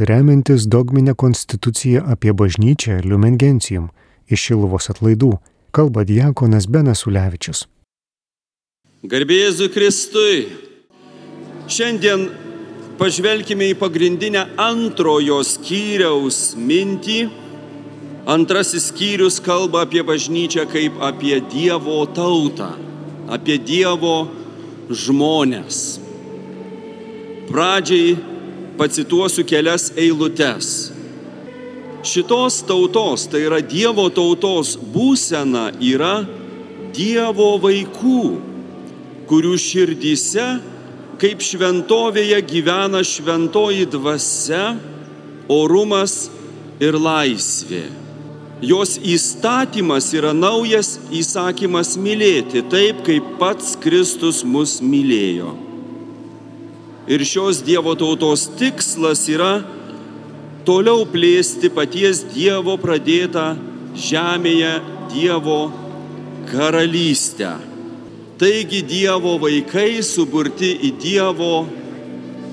remiantis dogminę konstituciją apie bažnyčią Lumen Gentium iš Šiluvos atlaidų, kalba diakonas Benas Ulevičius. Garbėjėzui Kristui. Šiandien pažvelkime į pagrindinę antrojo skyriaus mintį. Antrasis skyrius kalba apie bažnyčią kaip apie Dievo tautą, apie Dievo žmonės. Pradžiai pacituosiu kelias eilutes. Šitos tautos, tai yra Dievo tautos būsena, yra Dievo vaikų, kurių širdyse kaip šventovėje gyvena šventoji dvasia, orumas ir laisvė. Jos įstatymas yra naujas įsakymas mylėti taip, kaip pats Kristus mus mylėjo. Ir šios Dievo tautos tikslas yra toliau plėsti paties Dievo pradėtą žemėje Dievo karalystę. Taigi Dievo vaikai suburti į Dievo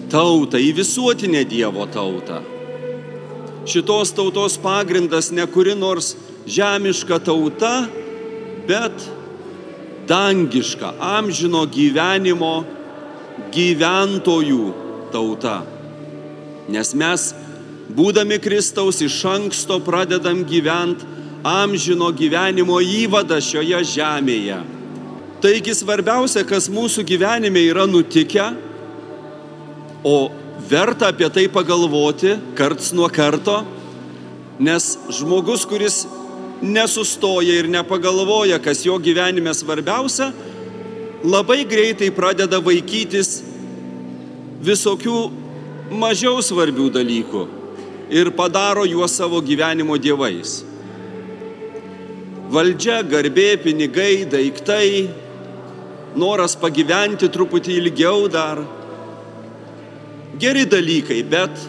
tautą, į visuotinę Dievo tautą. Šitos tautos pagrindas ne kuri nors žemiška tauta, bet dangiška, amžino gyvenimo gyventojų tauta. Nes mes būdami Kristaus iš anksto pradedam gyventi amžino gyvenimo įvadą šioje žemėje. Taigi svarbiausia, kas mūsų gyvenime yra nutikę, o verta apie tai pagalvoti karts nuo karto, nes žmogus, kuris nesustoja ir nepagalvoja, kas jo gyvenime svarbiausia, labai greitai pradeda vaikytis visokių mažiau svarbių dalykų ir padaro juos savo gyvenimo dievais. Valdžia, garbė, pinigai, daiktai, noras pagyventi truputį ilgiau dar. Geri dalykai, bet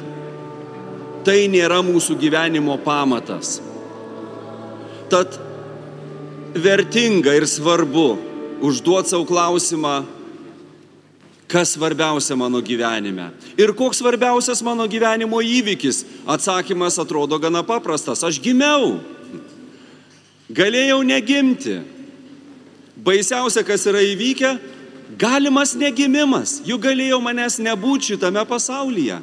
tai nėra mūsų gyvenimo pamatas. Tad vertinga ir svarbu užduoti savo klausimą, kas svarbiausia mano gyvenime. Ir koks svarbiausias mano gyvenimo įvykis? Atsakymas atrodo gana paprastas. Aš gimiau. Galėjau negimti. Baisiausia, kas yra įvykę, galimas negimimas. Juk galėjau manęs nebūti šitame pasaulyje.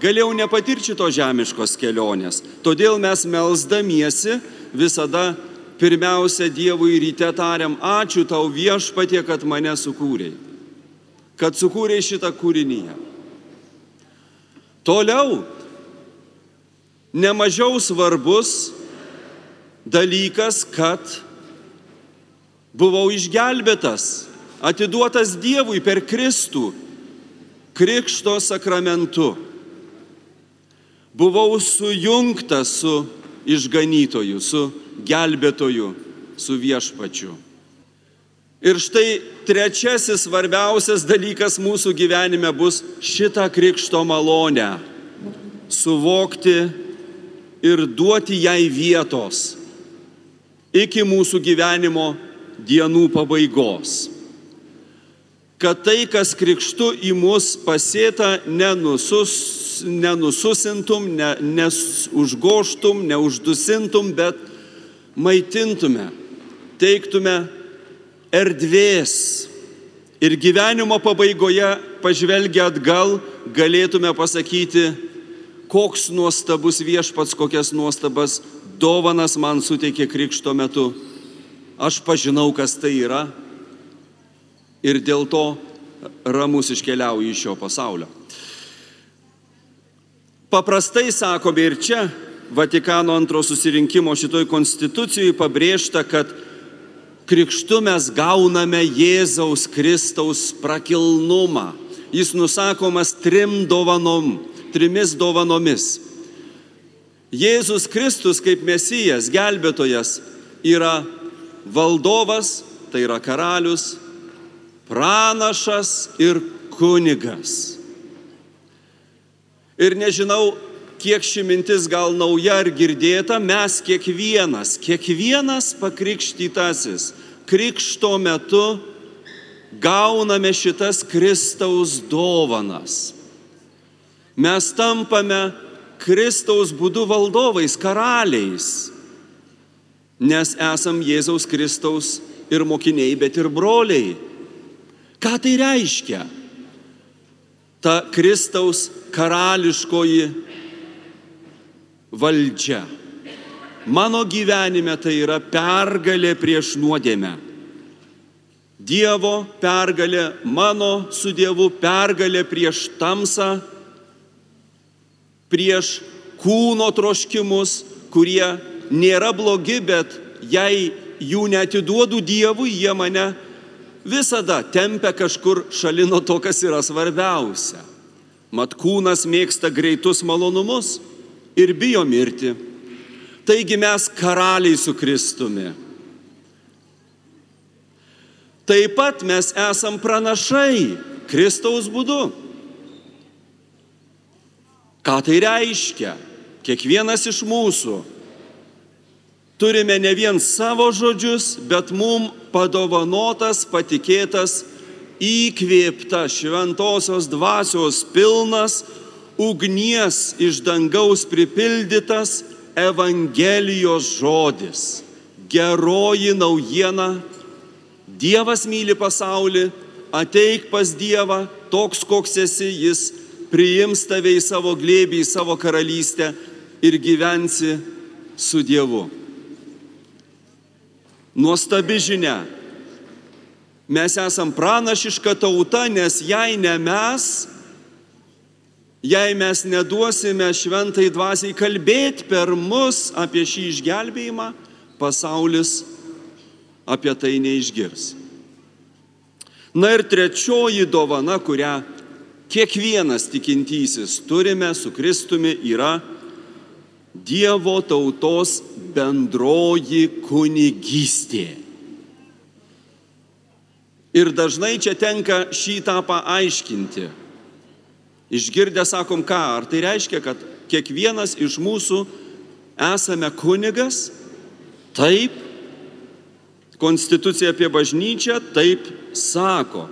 Galėjau nepatirti šito žemiškos kelionės. Todėl mes melzdamiesi visada pirmiausia Dievui ryte tariam, ačiū tau viešpatie, kad mane sukūrėjai kad sukūrė šitą kūrinyje. Toliau, nemažiau svarbus dalykas, kad buvau išgelbėtas, atiduotas Dievui per Kristų, Krikšto sakramentu. Buvau sujungtas su išganytoju, su gelbėtoju, su viešpačiu. Ir štai trečiasis svarbiausias dalykas mūsų gyvenime bus šitą krikšto malonę suvokti ir duoti jai vietos iki mūsų gyvenimo dienų pabaigos. Kad tai, kas krikštu į mus pasėta, nenusus, nenususintum, ne, neužgoštum, neuždusintum, bet maitintume, teiktume erdvės ir gyvenimo pabaigoje pažvelgia atgal galėtume pasakyti, koks nuostabus viešpats, kokias nuostabas dovanas man suteikė krikšto metu. Aš pažinau, kas tai yra ir dėl to ramus iškeliauju iš šio pasaulio. Paprastai sakome ir čia Vatikano antro susirinkimo šitoj konstitucijoje pabrėžta, kad krikštu mes gauname Jėzaus Kristaus prakilnumą. Jis nusakomas trim dovanom, trimis dovanomis. Jėzus Kristus kaip mesijas, gelbėtojas yra valdovas, tai yra karalius, pranašas ir kunigas. Ir nežinau, kiek ši mintis gal nauja ar girdėta, mes kiekvienas, kiekvienas pakrikštytasis, krikšto metu gauname šitas Kristaus dovanas. Mes tampame Kristaus būdu valdovais, karaliais, nes esam Jėzaus Kristaus ir mokiniai, bet ir broliai. Ką tai reiškia? Ta Kristaus karališkoji valdžia. Mano gyvenime tai yra pergalė prieš nuodėmę. Dievo pergalė, mano su Dievu pergalė prieš tamsą, prieš kūno troškimus, kurie nėra blogi, bet jei jų netiduodu Dievui, jie mane visada tempia kažkur šalino to, kas yra svarbiausia. Mat kūnas mėgsta greitus malonumus ir bijo mirti. Taigi mes karaliai su Kristumi. Taip pat mes esam pranašai Kristaus būdu. Ką tai reiškia? Kiekvienas iš mūsų turime ne vien savo žodžius, bet mum padovanotas, patikėtas, įkvėpta šventosios dvasios pilnas, ugnies iš dangaus pripildytas Evangelijos žodis. Geroji naujiena Dievas myli pasaulį, ateik pas Dievą, toks koks esi, jis priims tave į savo glėbį, į savo karalystę ir gyvensi su Dievu. Nuostabi žinia. Mes esam pranašiška tauta, nes jei ne mes, jei mes neduosime šventai dvasiai kalbėti per mus apie šį išgelbėjimą, pasaulis apie tai neišgirs. Na ir trečioji dovana, kurią kiekvienas tikintysis turime su Kristumi, yra Dievo tautos bendroji kunigystė. Ir dažnai čia tenka šitą paaiškinti. Išgirdę sakom ką, ar tai reiškia, kad kiekvienas iš mūsų esame kunigas? Taip, Konstitucija apie bažnyčią taip sako.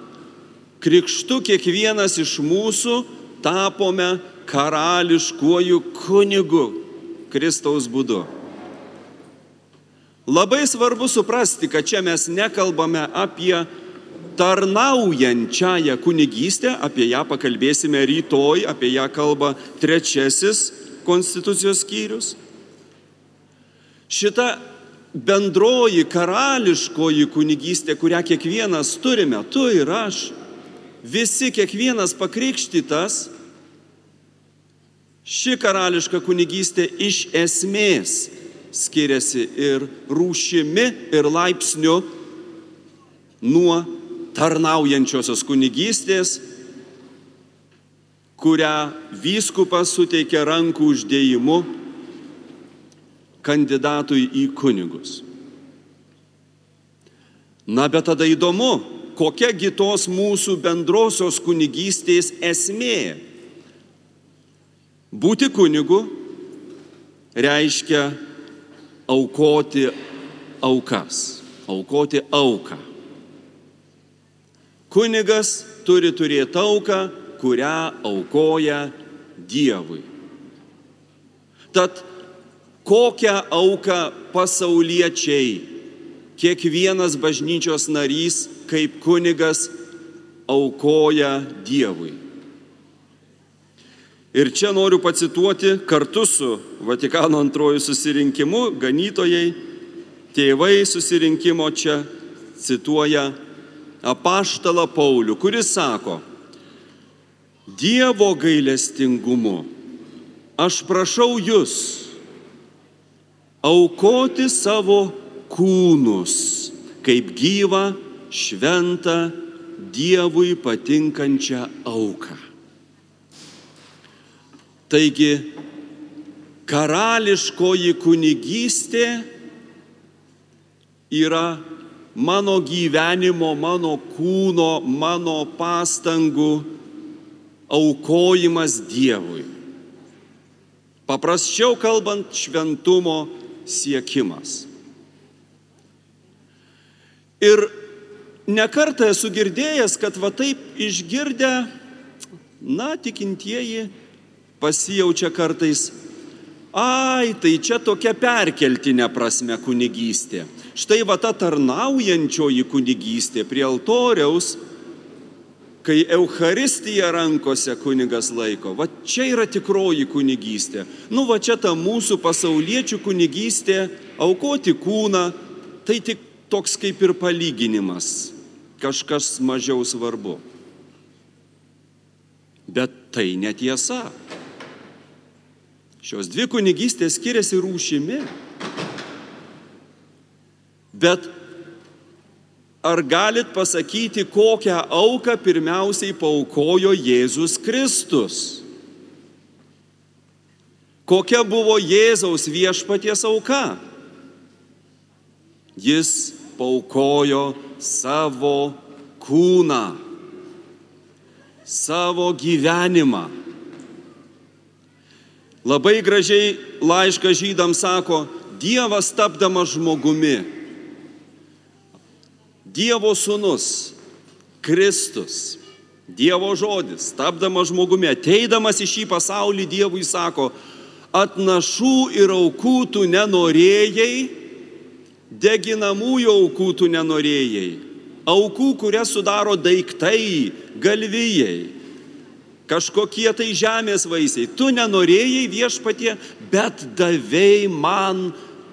Krikštu kiekvienas iš mūsų tapome karališkuoju kunigu Kristaus būdu. Labai svarbu suprasti, kad čia mes nekalbame apie tarnaujančiąją kunigystę, apie ją pakalbėsime rytoj, apie ją kalba trečiasis konstitucijos skyrius. Šita bendroji karališkoji kunigystė, kurią kiekvienas turime, tu ir aš, visi kiekvienas pakrikštytas, ši karališka kunigystė iš esmės skiriasi ir rūšimi, ir laipsniu nuo tarnaujančiosios kunigystės, kurią vyskupas suteikia rankų uždėjimu kandidatui į kunigus. Na bet tada įdomu, kokiagi tos mūsų bendrosios kunigystės esmė. Būti kunigu reiškia aukoti aukas, aukoti auką. Kunigas turi turėti auką, kurią aukoja Dievui. Tad kokią auką pasauliečiai, kiekvienas bažnyčios narys kaip kunigas aukoja Dievui. Ir čia noriu pacituoti kartu su Vatikano antrojų susirinkimu, ganytojai, tėvai susirinkimo čia cituoja apaštalą Paulių, kuris sako, Dievo gailestingumu aš prašau jūs, aukoti savo kūnus kaip gyvą, šventą, Dievui patinkančią auką. Taigi, karališkoji kunigystė yra mano gyvenimo, mano kūno, mano pastangų aukojimas Dievui. Paprasčiau kalbant, šventumo siekimas. Ir nekartą esu girdėjęs, kad va taip išgirdę, na, tikintieji pasijaučia kartais, ai, tai čia tokia perkeltinė prasme kunigystė. Štai va ta tarnaujančioji kunigystė prie altoriaus, kai Euharistija rankose kunigas laiko, va čia yra tikroji kunigystė. Nu va čia ta mūsų pasauliečių kunigystė, aukoti kūną, tai tik toks kaip ir palyginimas, kažkas mažiau svarbu. Bet tai netiesa. Šios dvi kunigystės skiriasi rūšimi. Bet ar galit pasakyti, kokią auką pirmiausiai paukojo Jėzus Kristus? Kokia buvo Jėzaus viešpaties auka? Jis paukojo savo kūną, savo gyvenimą. Labai gražiai laiškas žydams sako, Dievas tapdamas žmogumi, Dievo sūnus, Kristus, Dievo žodis, tapdamas žmogumi, ateidamas į šį pasaulį, Dievui sako, atnašų ir aukų tu nenorėjai, deginamųjų aukų tu nenorėjai, aukų, kurias sudaro daiktai, galvijai, kažkokie tai žemės vaisiai. Tu nenorėjai viešpatie, bet davėjai man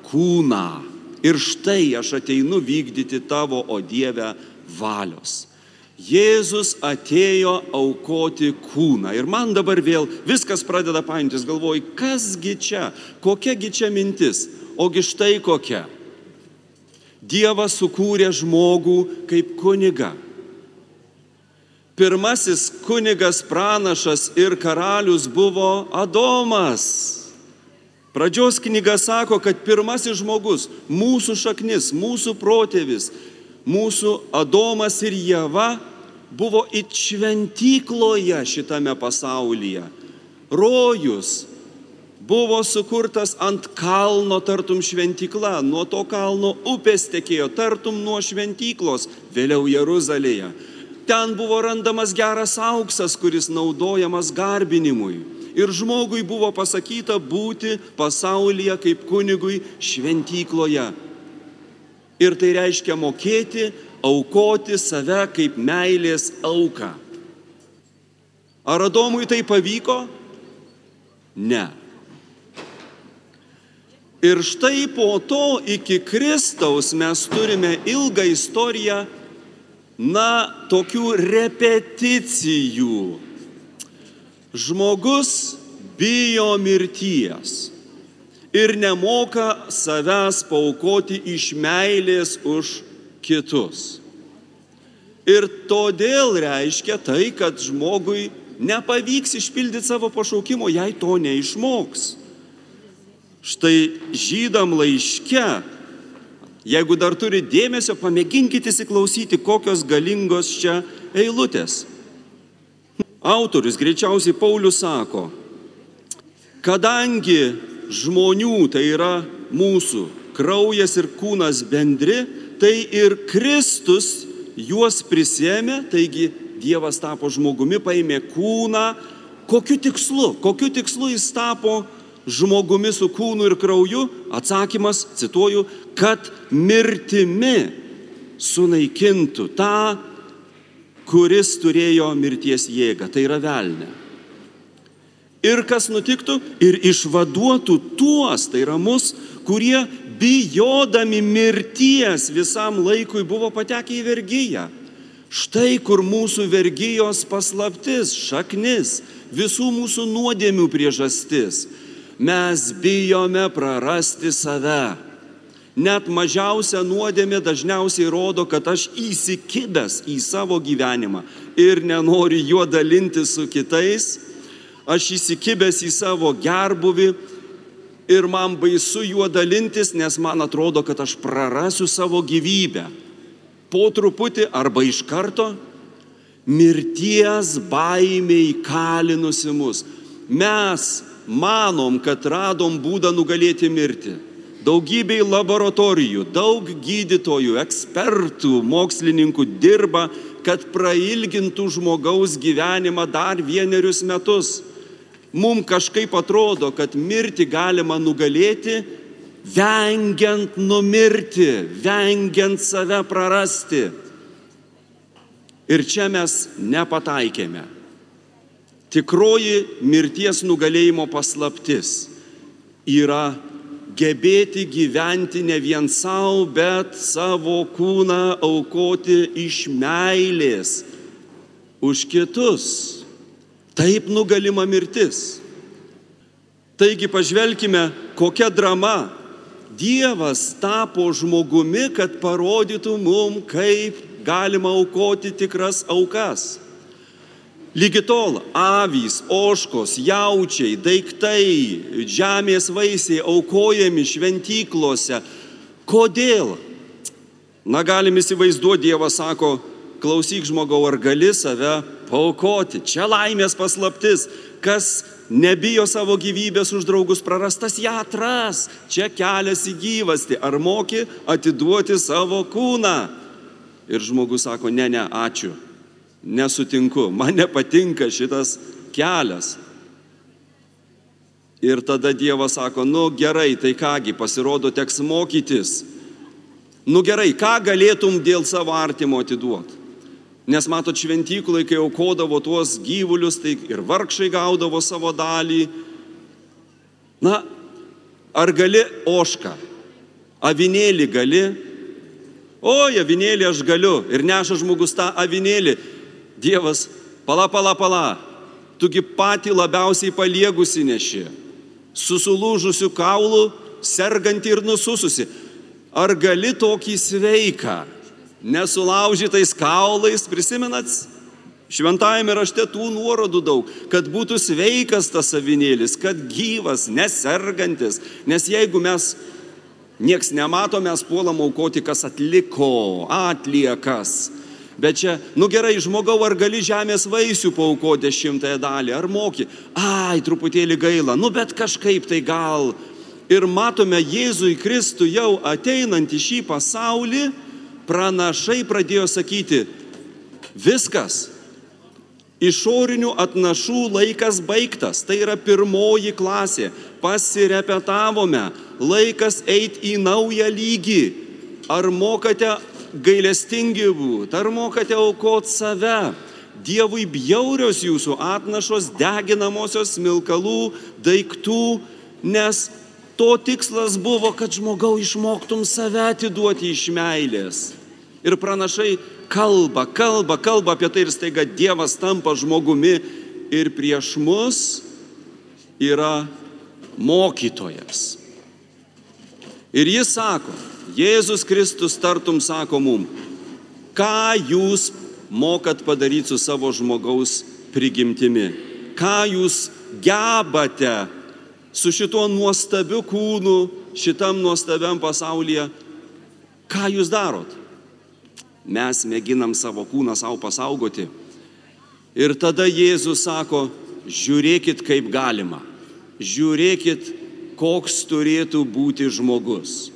kūną. Ir štai aš ateinu vykdyti tavo, o Dieve, valios. Jėzus atėjo aukoti kūną. Ir man dabar vėl viskas pradeda paintis, galvoju, kasgi čia, kokiagi čia mintis, ogi štai kokia. Dievas sukūrė žmogų kaip kuniga. Pirmasis kunigas pranašas ir karalius buvo Adomas. Pradžios knyga sako, kad pirmasis žmogus, mūsų šaknis, mūsų protėvis, mūsų Adomas ir Jėva buvo it šventykloje šitame pasaulyje. Rojus buvo sukurtas ant kalno tartum šventykla, nuo to kalno upės tekėjo tartum nuo šventyklos, vėliau Jeruzalėje. Ten buvo randamas geras auksas, kuris naudojamas garbinimui. Ir žmogui buvo pasakyta būti pasaulyje kaip kunigui šventykloje. Ir tai reiškia mokėti, aukoti save kaip meilės auką. Ar Adomui tai pavyko? Ne. Ir štai po to iki Kristaus mes turime ilgą istoriją na, tokių repeticijų. Žmogus bijo mirties ir nemoka savęs paukoti iš meilės už kitus. Ir todėl reiškia tai, kad žmogui nepavyks išpildyti savo pašaukimo, jei to neišmoks. Štai žydam laiške Jeigu dar turi dėmesio, pamėginkite įsiklausyti, kokios galingos čia eilutės. Autorius greičiausiai Paulius sako, kadangi žmonių, tai yra mūsų kraujas ir kūnas bendri, tai ir Kristus juos prisėmė, taigi Dievas tapo žmogumi, paėmė kūną. Kokiu tikslu? Kokiu tikslu jis tapo žmogumi su kūnu ir krauju? Atsakymas, cituoju, kad mirtimi sunaikintų tą, kuris turėjo mirties jėgą, tai yra velnė. Ir kas nutiktų? Ir išvaduotų tuos, tai yra mus, kurie bijodami mirties visam laikui buvo patekę į vergyją. Štai kur mūsų vergyjos paslaptis, šaknis, visų mūsų nuodėmių priežastis mes bijome prarasti save. Net mažiausia nuodėmė dažniausiai rodo, kad aš įsikibęs į savo gyvenimą ir nenoriu juo dalinti su kitais, aš įsikibęs į savo gerbuvi ir man baisu juo dalintis, nes man atrodo, kad aš prarasiu savo gyvybę. Po truputį arba iš karto mirties baimė įkalinusi mus. Mes manom, kad radom būdą nugalėti mirtį. Daugybei laboratorijų, daug gydytojų, ekspertų, mokslininkų dirba, kad prailgintų žmogaus gyvenimą dar vienerius metus. mums kažkaip atrodo, kad mirti galima nugalėti, vengiant numirti, vengiant save prarasti. Ir čia mes nepataikėme. Tikroji mirties nugalėjimo paslaptis yra gebėti gyventi ne vien savo, bet savo kūną aukoti iš meilės už kitus. Taip nugalima mirtis. Taigi pažvelkime, kokia drama. Dievas tapo žmogumi, kad parodytų mum, kaip galima aukoti tikras aukas. Lygi tol avys, oškos, jaučiai, daiktai, žemės vaisiai aukojami šventyklose. Kodėl? Na galim įsivaizduoti, Dievas sako, klausyk žmogau, ar gali save paukoti. Čia laimės paslaptis. Kas nebijo savo gyvybės už draugus prarastas, ją atras. Čia kelias į gyvasti. Ar moki atiduoti savo kūną? Ir žmogus sako, ne, ne, ačiū, nesutinku, man nepatinka šitas kelias. Ir tada Dievas sako, nu gerai, tai kągi, pasirodo, teks mokytis. Nu gerai, ką galėtum dėl savo artimo atiduoti? Nes matot, šventyklai, kai aukodavo tuos gyvulius, tai ir vargšai gaudavo savo dalį. Na, ar gali ošką, avinėlį gali, Oi, avinėlį aš galiu. Ir neša žmogus tą avinėlį. Dievas, pala, pala, pala. Tugi pati labiausiai paliegusi neši. Susulūžusių kaulų, serganti ir nusususi. Ar gali tokį sveiką, nesulaužytais kaulais, prisimenat? Šventajame rašte tų nuorodų daug, kad būtų sveikas tas avinėlis, kad gyvas, nesergantis. Nes jeigu mes Niekas nemato, mes puolam aukoti, kas atliko, atliekas. Bet čia, nu gerai, žmogau, ar gali žemės vaisių paukoti dešimtąją dalį, ar moki? Ai, truputėlį gaila, nu bet kažkaip tai gal. Ir matome Jėzui Kristų jau ateinant į šį pasaulį, pranašai pradėjo sakyti, viskas, Išorinių atnašų laikas baigtas, tai yra pirmoji klasė. Pasirepetavome, laikas eiti į naują lygį. Ar mokate gailestingi būti, ar mokate aukoti save? Dievui bjaurios jūsų atnašos deginamosios smilkalų, daiktų, nes to tikslas buvo, kad žmogau išmoktum save atiduoti iš meilės. Ir pranašai kalba, kalba, kalba apie tai ir staiga Dievas tampa žmogumi ir prieš mus yra mokytojas. Ir jis sako, Jėzus Kristus tartum sako mum, ką jūs mokat padaryti su savo žmogaus prigimtimi, ką jūs gebate su šituo nuostabiu kūnu, šitam nuostabiam pasaulyje, ką jūs darot? Mes mėginam savo kūną savo pasaugoti. Ir tada Jėzus sako, žiūrėkit kaip galima, žiūrėkit, koks turėtų būti žmogus.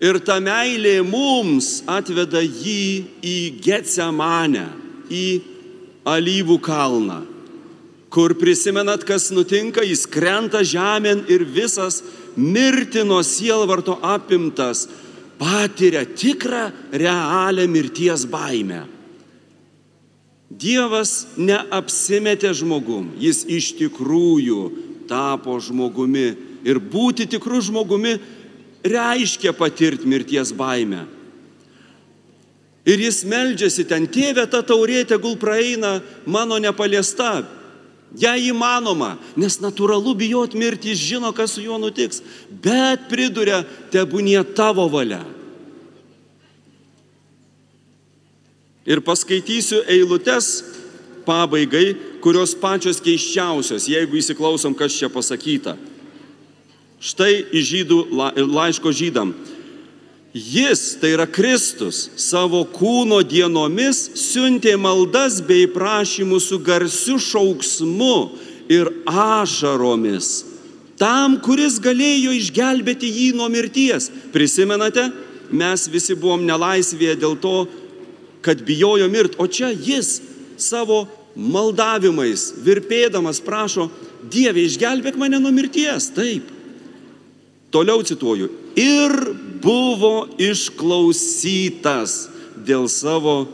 Ir ta meilė mums atveda jį į Getsemanę, į alyvų kalną, kur prisimenat, kas nutinka, jis krenta žemėn ir visas mirtino sielvarto apimtas patiria tikrą, realią mirties baimę. Dievas neapsimetė žmogum, jis iš tikrųjų tapo žmogumi ir būti tikrų žmogumi reiškia patirti mirties baimę. Ir jis meldžiasi ten, tėvė, ta taurė tegul praeina mano nepaliesta. Ja įmanoma, nes natūralu bijot mirti, jis žino, kas su juo nutiks, bet priduria, tebūnie tavo valia. Ir paskaitysiu eilutes pabaigai, kurios pačios keiščiausios, jeigu įsiklausom, kas čia pasakyta. Štai iš žydų laiško žydam. Jis, tai yra Kristus, savo kūno dienomis siuntė maldas bei prašymus su garsiu šauksmu ir ašaromis. Tam, kuris galėjo išgelbėti jį nuo mirties. Prisimenate, mes visi buvom nelaisvėje dėl to, kad bijojo mirti, o čia jis savo maldavimais, virpėdamas prašo, Dieve, išgelbėk mane nuo mirties. Taip. Toliau cituoju. Ir buvo išklausytas dėl savo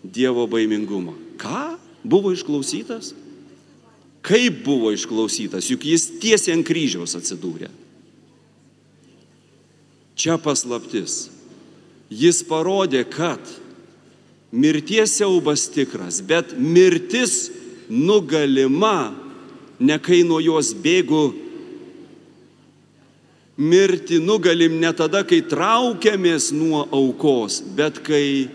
Dievo baimingumo. Ką? Buvo išklausytas? Kaip buvo išklausytas? Juk jis tiesiai ant kryžiaus atsidūrė. Čia paslaptis. Jis parodė, kad mirties siaubas tikras, bet mirtis nugalima, ne kai nuo jos bėgu. Mirti nugalim ne tada, kai traukiamės nuo aukos, bet kai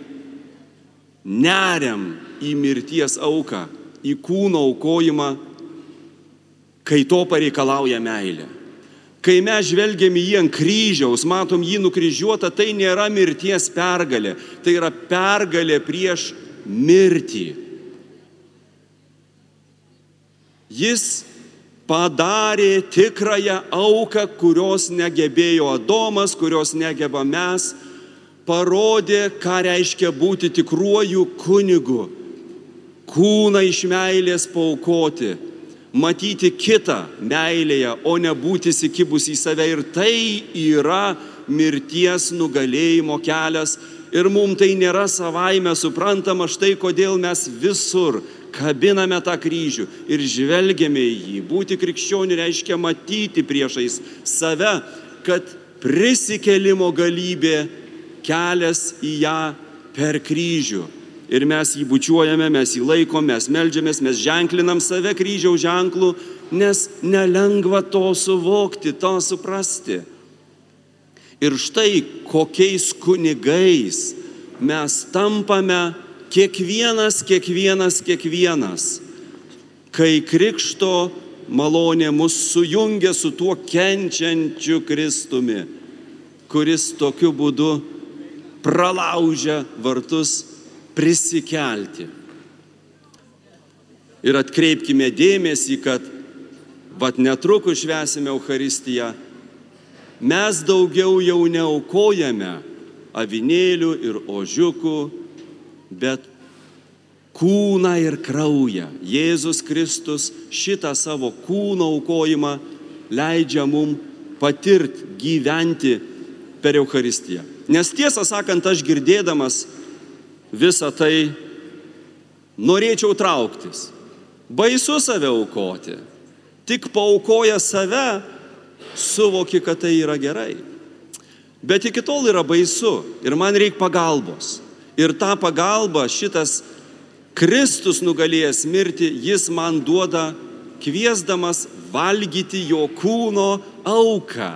neriam į mirties auką, į kūno aukojimą, kai to pareikalauja meilė. Kai mes žvelgiam į jį ant kryžiaus, matom jį nukryžiuotą, tai nėra mirties pergalė, tai yra pergalė prieš mirtį. Jis padarė tikrąją auką, kurios negebėjo Adomas, kurios negeba mes, parodė, ką reiškia būti tikruoju kunigu. Kūną iš meilės paukoti matyti kitą meilėje, o ne būti įsikibus į save. Ir tai yra mirties nugalėjimo kelias. Ir mums tai nėra savaime suprantama, štai kodėl mes visur kabiname tą kryžių ir žvelgiame į jį. Būti krikščioniu reiškia matyti priešais save, kad prisikelimo galybė kelias į ją per kryžių ir mes jį bučiuojame, mes jį laikom, mes melžiamės, mes ženklinam save kryžiaus ženklų, nes nelengva to suvokti, to suprasti. Ir štai kokiais kunigais mes tampame kiekvienas, kiekvienas, kiekvienas, kai krikšto malonė mus sujungia su tuo kenčiančiu Kristumi, kuris tokiu būdu pralaužia vartus prisikelti. Ir atkreipkime dėmesį, kad vad netrukus švesime Euharistiją, mes daugiau jau neaukojame avinėlių ir ožiukų, bet kūną ir kraują. Jėzus Kristus šitą savo kūno aukojimą leidžia mum patirti, gyventi per Euharistiją. Nes tiesą sakant, aš girdėdamas visą tai norėčiau trauktis. Baisu save aukoti. Tik paukoja save, suvoki, kad tai yra gerai. Bet iki tol yra baisu ir man reikia pagalbos. Ir tą pagalbą šitas Kristus nugalėjęs mirti, jis man duoda kviesdamas valgyti jo kūno auką.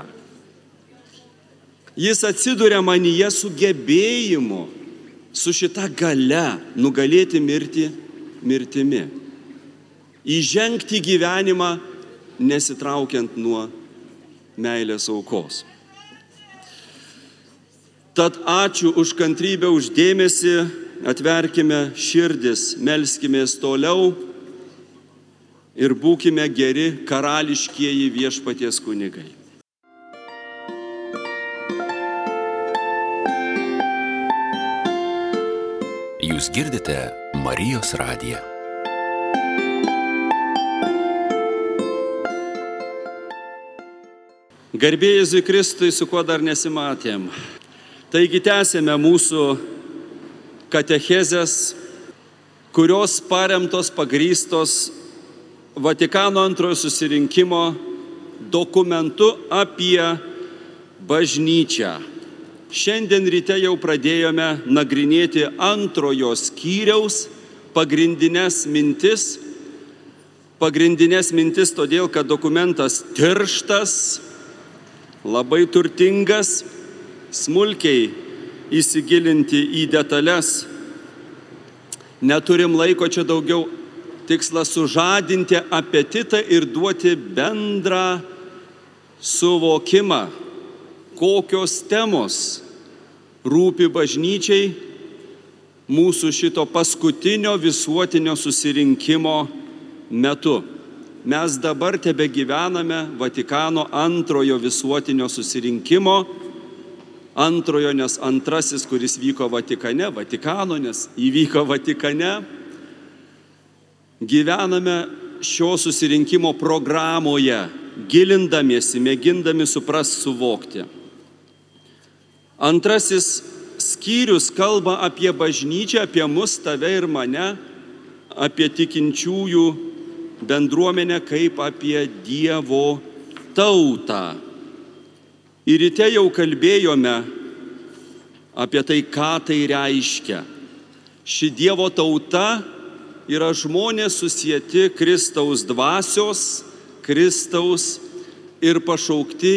Jis atsiduria manyje sugebėjimu su šita gale nugalėti mirtį mirtimi. Įžengti gyvenimą nesitraukiant nuo meilės aukos. Tad ačiū už kantrybę, už dėmesį, atverkime širdis, melskimės toliau ir būkime geri karališkieji viešpaties kunigai. Jūs girdite Marijos radiją. Garbėjai Kristui, su kuo dar nesimatėm. Taigi tęsėme mūsų katechezės, kurios paremtos, pagrystos Vatikano antrojo susirinkimo dokumentu apie bažnyčią. Šiandien ryte jau pradėjome nagrinėti antrojo skyriaus pagrindinės mintis. Pagrindinės mintis todėl, kad dokumentas tirštas, labai turtingas, smulkiai įsigilinti į detalės. Neturim laiko čia daugiau. Tikslas sužadinti apetitą ir duoti bendrą suvokimą kokios temos rūpi bažnyčiai mūsų šito paskutinio visuotinio susirinkimo metu. Mes dabar tebe gyvename Vatikano antrojo visuotinio susirinkimo, antrojo, nes antrasis, kuris vyko Vatikane, Vatikano, nes įvyko Vatikane, gyvename šio susirinkimo programoje, gilindamiesi, mėgindami suprasti, suvokti. Antrasis skyrius kalba apie bažnyčią, apie mus, tave ir mane, apie tikinčiųjų bendruomenę kaip apie Dievo tautą. Ir ryte jau kalbėjome apie tai, ką tai reiškia. Ši Dievo tauta yra žmonės susijęti Kristaus dvasios, Kristaus ir pašaukti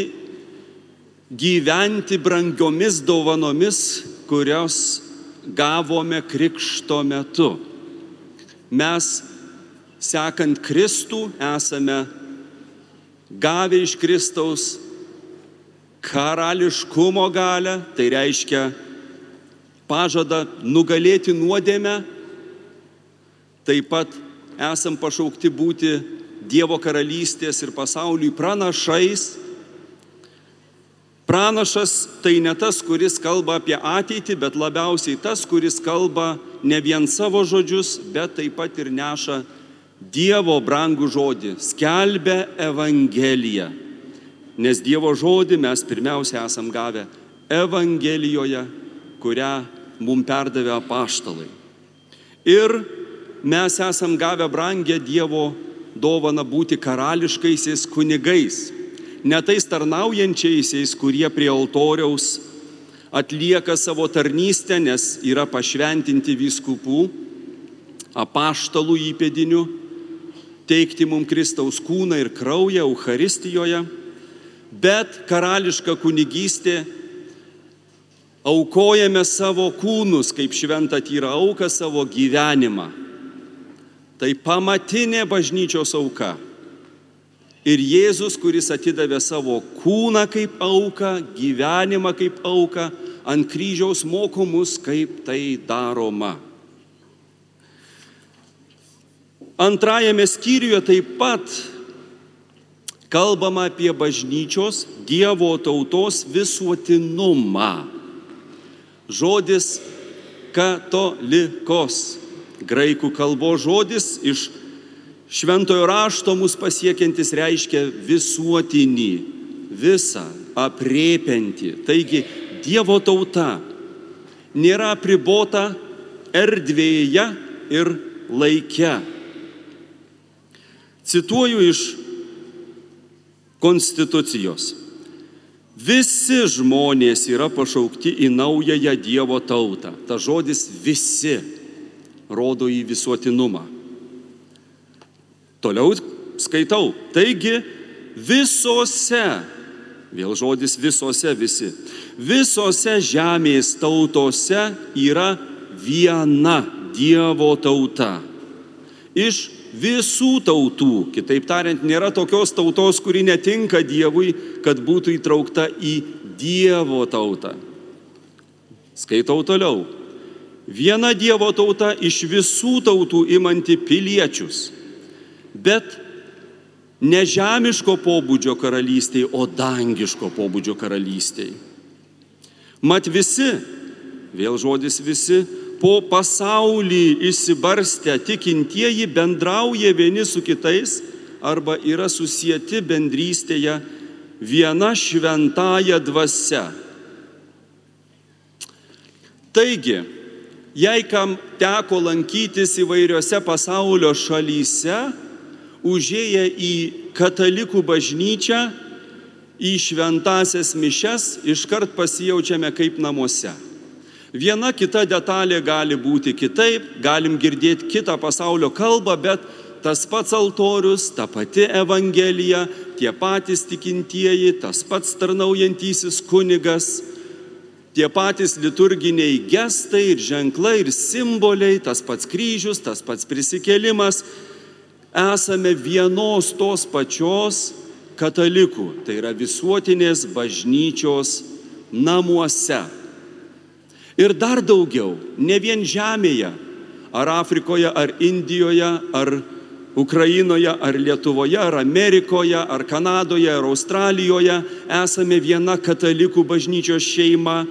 gyventi brangiomis dovanomis, kurios gavome krikšto metu. Mes, sekant Kristų, esame gavę iš Kristaus karališkumo galę, tai reiškia pažadą nugalėti nuodėmę, taip pat esam pašaukti būti Dievo karalystės ir pasauliui pranašais. Pranašas tai ne tas, kuris kalba apie ateitį, bet labiausiai tas, kuris kalba ne vien savo žodžius, bet taip pat ir neša Dievo brangų žodį, skelbia Evangeliją. Nes Dievo žodį mes pirmiausia esam gavę Evangelijoje, kurią mums perdavė apaštalai. Ir mes esam gavę brangę Dievo dovaną būti karališkaisiais kunigais, ne tais tarnaujančiaisiais, kurie prie altoriaus atlieka savo tarnystę, nes yra pašventinti vyskupų, apaštalų įpėdinių, teikti mums Kristaus kūną ir kraują Euharistijoje, bet karališka kunigystė aukojame savo kūnus kaip šventą tyrą auką savo gyvenimą. Tai pamatinė bažnyčios auka. Ir Jėzus, kuris atidavė savo kūną kaip auką, gyvenimą kaip auką, ant kryžiaus mokomus, kaip tai daroma. Antrajame skyriuje taip pat kalbama apie bažnyčios Dievo tautos visuotinumą žodis katolikos. Graikų kalbos žodis iš šventojo rašto mus pasiekiantis reiškia visuotinį, visą, apriepiantį. Taigi Dievo tauta nėra apribota erdvėje ir laike. Cituoju iš Konstitucijos. Visi žmonės yra pašaukti į naująją Dievo tautą. Ta žodis visi rodo į visuotinumą. Toliau skaitau. Taigi visose, vėl žodis visose visi, visose žemės tautose yra viena Dievo tauta. Iš visų tautų. Kitaip tariant, nėra tokios tautos, kuri netinka Dievui, kad būtų įtraukta į Dievo tautą. Skaitau toliau. Viena Dievo tauta iš visų tautų imanti piliečius, bet ne žemiško pobūdžio karalystėje, o dangiško pobūdžio karalystėje. Mat visi, vėl žodis visi, po pasaulį išsibarstę tikintieji bendrauja vieni su kitais arba yra susijęti bendrystėje viena šventąją dvasia. Taigi, jei kam teko lankytis įvairiose pasaulio šalyse, užėję į katalikų bažnyčią, į šventasias mišes, iškart pasijaučiame kaip namuose. Viena kita detalė gali būti kitaip, galim girdėti kitą pasaulio kalbą, bet tas pats altorius, ta pati Evangelija, tie patys tikintieji, tas pats tarnaujantysis kunigas, tie patys liturginiai gestai ir ženklai ir simboliai, tas pats kryžius, tas pats prisikėlimas. Esame vienos tos pačios katalikų, tai yra visuotinės bažnyčios namuose. Ir dar daugiau, ne vien žemėje, ar Afrikoje, ar Indijoje, ar Ukrainoje, ar Lietuvoje, ar Amerikoje, ar Kanadoje, ar Australijoje esame viena katalikų bažnyčios šeima,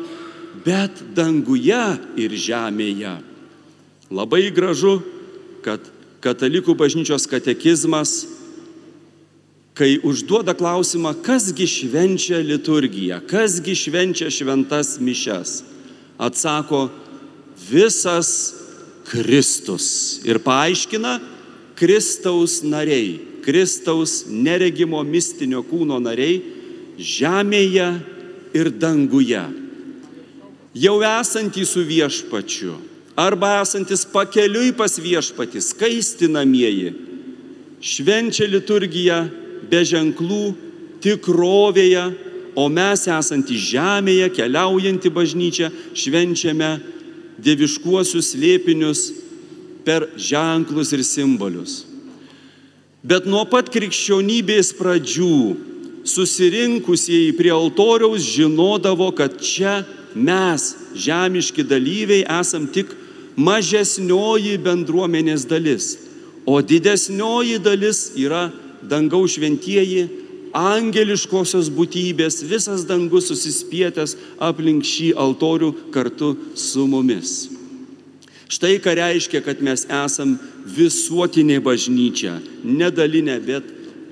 bet danguje ir žemėje. Labai gražu, kad katalikų bažnyčios katekizmas, kai užduoda klausimą, kasgi švenčia liturgiją, kasgi švenčia šventas mišes, atsako visas Kristus ir paaiškina Kristaus nariai, Kristaus neregimo mistinio kūno nariai žemėje ir danguje. Jau esantys su viešpačiu arba esantis pakeliui pas viešpatį, skaistinamieji, švenčia liturgiją be ženklų tikrovėje, o mes esantys žemėje, keliaujantį bažnyčią, švenčiame dieviškuosius slėpinius per ženklus ir simbolius. Bet nuo pat krikščionybės pradžių susirinkusieji prie altoriaus žinodavo, kad čia mes, žemiški dalyviai, esam tik mažesnioji bendruomenės dalis, o didesnioji dalis yra dangaus šventieji, angeliškosios būtybės, visas dangus susispietęs aplink šį altorių kartu su mumis. Štai ką reiškia, kad mes esam visuotinė bažnyčia, nedalinė, bet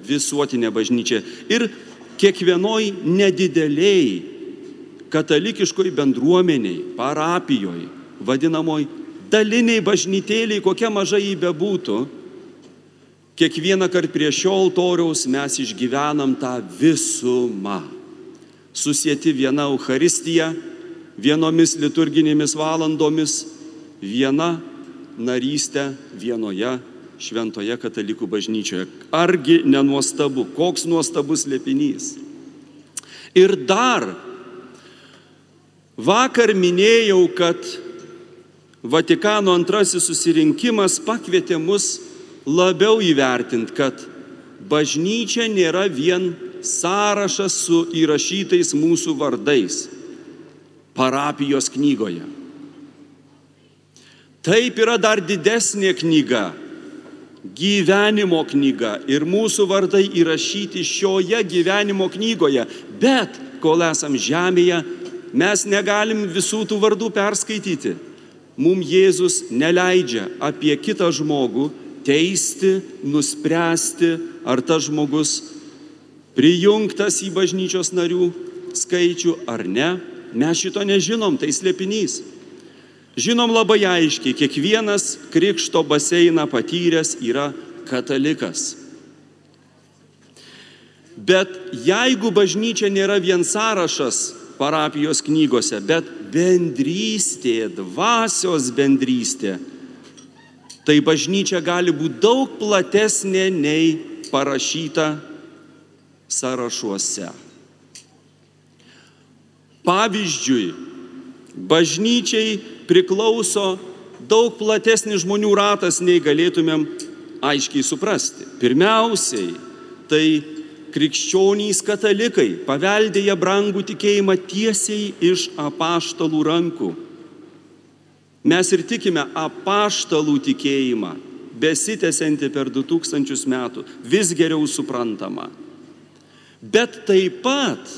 visuotinė bažnyčia. Ir kiekvienoj nedideliai katalikiškoj bendruomeniai, parapijoje, vadinamoj daliniai bažnytėliai, kokia maža jį bebūtų, kiekvieną kartą prie šio altoriaus mes išgyvenam tą visumą. Susieti viena Euharistija, vienomis liturginėmis valandomis, viena narystė vienoje šventoje katalikų bažnyčioje. Argi nenuostabu, koks nuostabus lėpinys. Ir dar vakar minėjau, kad Vatikano antrasis susirinkimas pakvietė mus labiau įvertinti, kad bažnyčia nėra vien sąrašas su įrašytais mūsų vardais parapijos knygoje. Taip yra dar didesnė knyga, gyvenimo knyga ir mūsų vardai įrašyti šioje gyvenimo knygoje, bet kol esam žemėje, mes negalim visų tų vardų perskaityti mums Jėzus neleidžia apie kitą žmogų teisti, nuspręsti, ar tas žmogus prijungtas į bažnyčios narių skaičių ar ne. Mes šito nežinom, tai slėpinys. Žinom labai aiškiai, kiekvienas krikšto baseiną patyręs yra katalikas. Bet jeigu bažnyčia nėra vien sąrašas parapijos knygose, bet bendrystė, dvasios bendrystė, tai bažnyčia gali būti daug platesnė nei parašyta sąrašuose. Pavyzdžiui, bažnyčiai priklauso daug platesnis žmonių ratas, nei galėtumėm aiškiai suprasti. Pirmiausiai, tai krikščionys katalikai paveldėja brangų tikėjimą tiesiai iš apaštalų rankų. Mes ir tikime apaštalų tikėjimą, besitęsianti per 2000 metų, vis geriau suprantama. Bet taip pat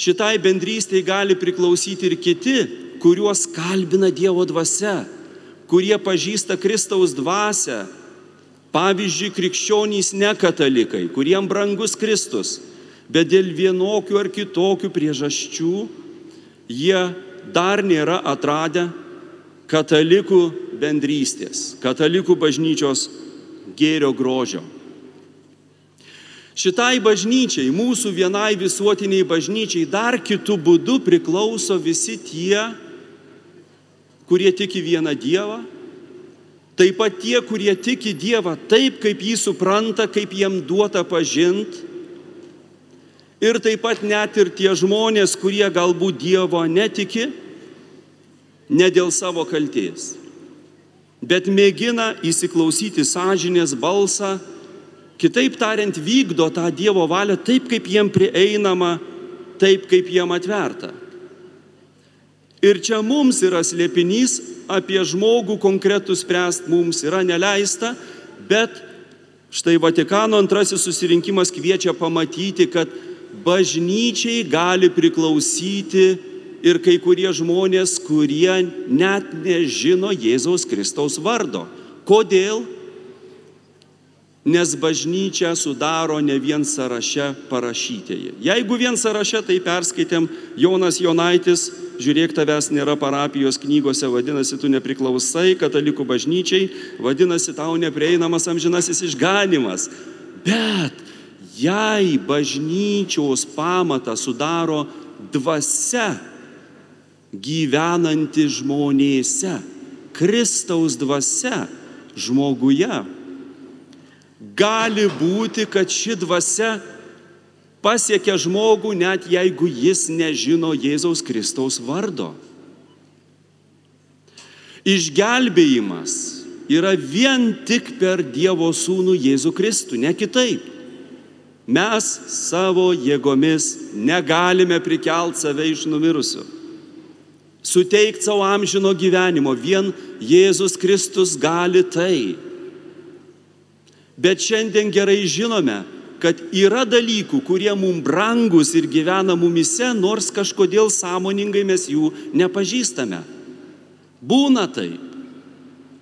šitai bendrystėje gali priklausyti ir kiti, kuriuos kalbina Dievo dvasia, kurie pažįsta Kristaus dvasę Pavyzdžiui, krikščionys ne katalikai, kuriem brangus Kristus, bet dėl vienokių ar kitokių priežasčių jie dar nėra atradę katalikų bendrystės, katalikų bažnyčios gėrio grožio. Šitai bažnyčiai, mūsų vienai visuotiniai bažnyčiai, dar kitų būdų priklauso visi tie, kurie tiki vieną Dievą Taip pat tie, kurie tiki Dievą taip, kaip jį supranta, kaip jiem duota pažinti. Ir taip pat net ir tie žmonės, kurie galbūt Dievo netiki, ne dėl savo kalties, bet mėgina įsiklausyti sąžinės balsą, kitaip tariant, vykdo tą Dievo valią taip, kaip jiem prieinama, taip, kaip jiem atverta. Ir čia mums yra slėpinys apie žmogų konkretų spręst mums yra neleista, bet štai Vatikano antrasis susirinkimas kviečia pamatyti, kad bažnyčiai gali priklausyti ir kai kurie žmonės, kurie net nežino Jėzaus Kristaus vardo. Kodėl? Nes bažnyčia sudaro ne vien sąraše parašytieji. Jeigu vien sąraše, tai perskaitėm Jonas Jonaitis, žiūrėk, tavęs nėra parapijos knygose, vadinasi, tu nepriklausai katalikų bažnyčiai, vadinasi, tau neprieinamas amžinasis išganimas. Bet jei bažnyčios pamatą sudaro dvasia gyvenanti žmonėse, Kristaus dvasia žmoguje, gali būti, kad ši dvasia pasiekia žmogų net jeigu jis nežino Jėzaus Kristaus vardo. Išgelbėjimas yra vien tik per Dievo sūnų Jėzų Kristų, ne kitaip. Mes savo jėgomis negalime prikelt save iš numirusių. Suteikti savo amžino gyvenimo, vien Jėzus Kristus gali tai. Bet šiandien gerai žinome, kad yra dalykų, kurie mums brangus ir gyvena mumise, nors kažkodėl sąmoningai mes jų nepažįstame. Būna taip.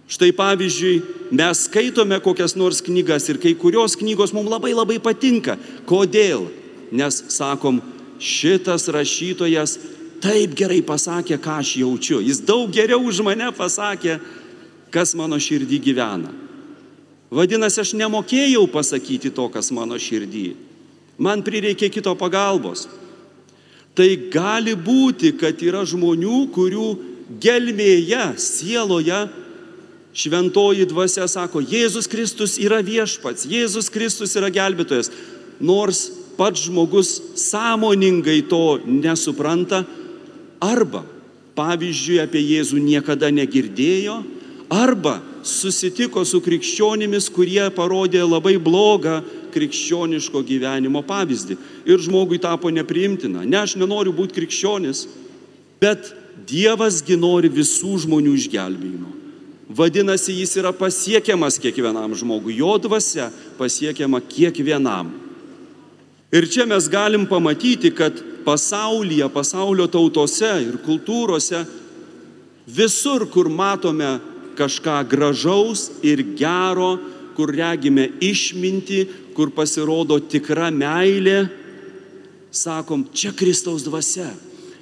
Štai pavyzdžiui, mes skaitome kokias nors knygas ir kai kurios knygos mums labai labai patinka. Kodėl? Nes sakom, šitas rašytojas taip gerai pasakė, ką aš jaučiu. Jis daug geriau už mane pasakė, kas mano širdį gyvena. Vadinasi, aš nemokėjau pasakyti to, kas mano širdį. Man prireikė kito pagalbos. Tai gali būti, kad yra žmonių, kurių gelmėje, sieloje šventoji dvasia sako, Jėzus Kristus yra viešpats, Jėzus Kristus yra gelbėtojas. Nors pats žmogus sąmoningai to nesupranta, arba, pavyzdžiui, apie Jėzų niekada negirdėjo, arba susitiko su krikščionimis, kurie parodė labai blogą krikščioniško gyvenimo pavyzdį. Ir žmogui tapo nepriimtina. Ne, aš nenoriu būti krikščionis, bet Dievasgi nori visų žmonių išgelbėjimo. Vadinasi, jis yra pasiekiamas kiekvienam žmogui, jo dvasia pasiekiama kiekvienam. Ir čia mes galim pamatyti, kad pasaulyje, pasaulio tautose ir kultūrose, visur, kur matome kažką gražaus ir gero, kur regime išminti, kur pasirodo tikra meilė, sakom, čia Kristaus dvasia.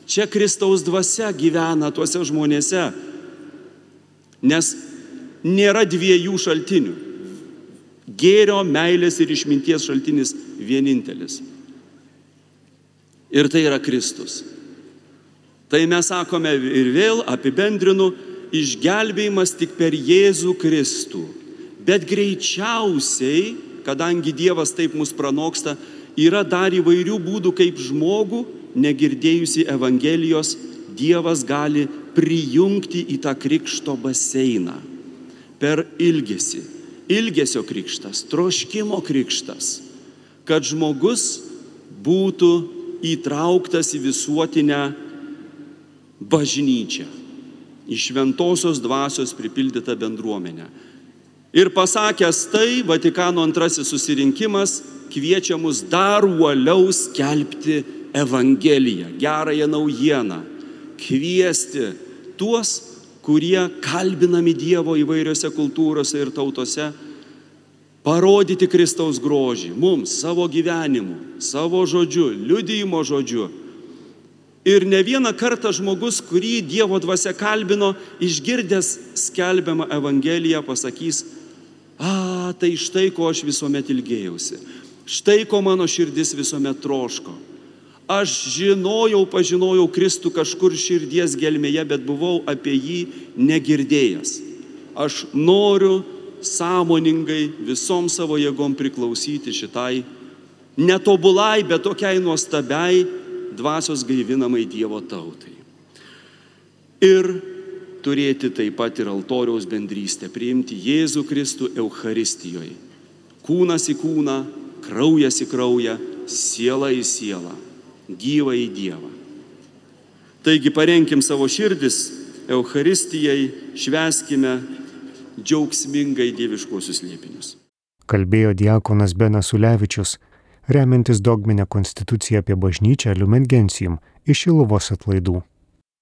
Čia Kristaus dvasia gyvena tuose žmonėse. Nes nėra dviejų šaltinių. Gėrio, meilės ir išminties šaltinis vienintelis. Ir tai yra Kristus. Tai mes sakome ir vėl apibendrinu, išgelbėjimas tik per Jėzų Kristų. Bet greičiausiai, kadangi Dievas taip mus pranoksta, yra dar įvairių būdų, kaip žmogų, negirdėjusi Evangelijos, Dievas gali prijungti į tą krikšto baseiną. Per ilgesį. Ilgesio krikštas, troškimo krikštas. Kad žmogus būtų įtrauktas į visuotinę bažnyčią į šventosios dvasios pripildytą bendruomenę. Ir pasakęs tai, Vatikano antrasis susirinkimas kviečia mus dar uoliau skelbti Evangeliją, gerąją naujieną, kviesti tuos, kurie kalbinami Dievo įvairiose kultūrose ir tautose, parodyti Kristaus grožį mums savo gyvenimu, savo žodžiu, liudyjimo žodžiu Ir ne vieną kartą žmogus, kurį Dievo dvasia kalbino, išgirdęs skelbiamą Evangeliją, pasakys, a, tai štai ko aš visuomet ilgėjausi, štai ko mano širdis visuomet troško. Aš žinojau, pažinojau Kristų kažkur širdies gelmėje, bet buvau apie jį negirdėjęs. Aš noriu sąmoningai visom savo jėgom priklausyti šitai netobulai, bet tokiai nuostabiai dvasios gaivinamai Dievo tautai. Ir turėti taip pat ir altoriaus bendrystę, priimti Jėzų Kristų Euharistijoje. Kūnas į kūną, kraujas į kraują, siela į sielą, gyva į Dievą. Taigi parenkim savo širdis Euharistijai, šveskime džiaugsmingai dieviškuosius liepinius. Kalbėjo diakonas Benas Ulevičius, remiantis dogminę konstituciją apie bažnyčią Lumen Gentium iš Iluvos atlaidų.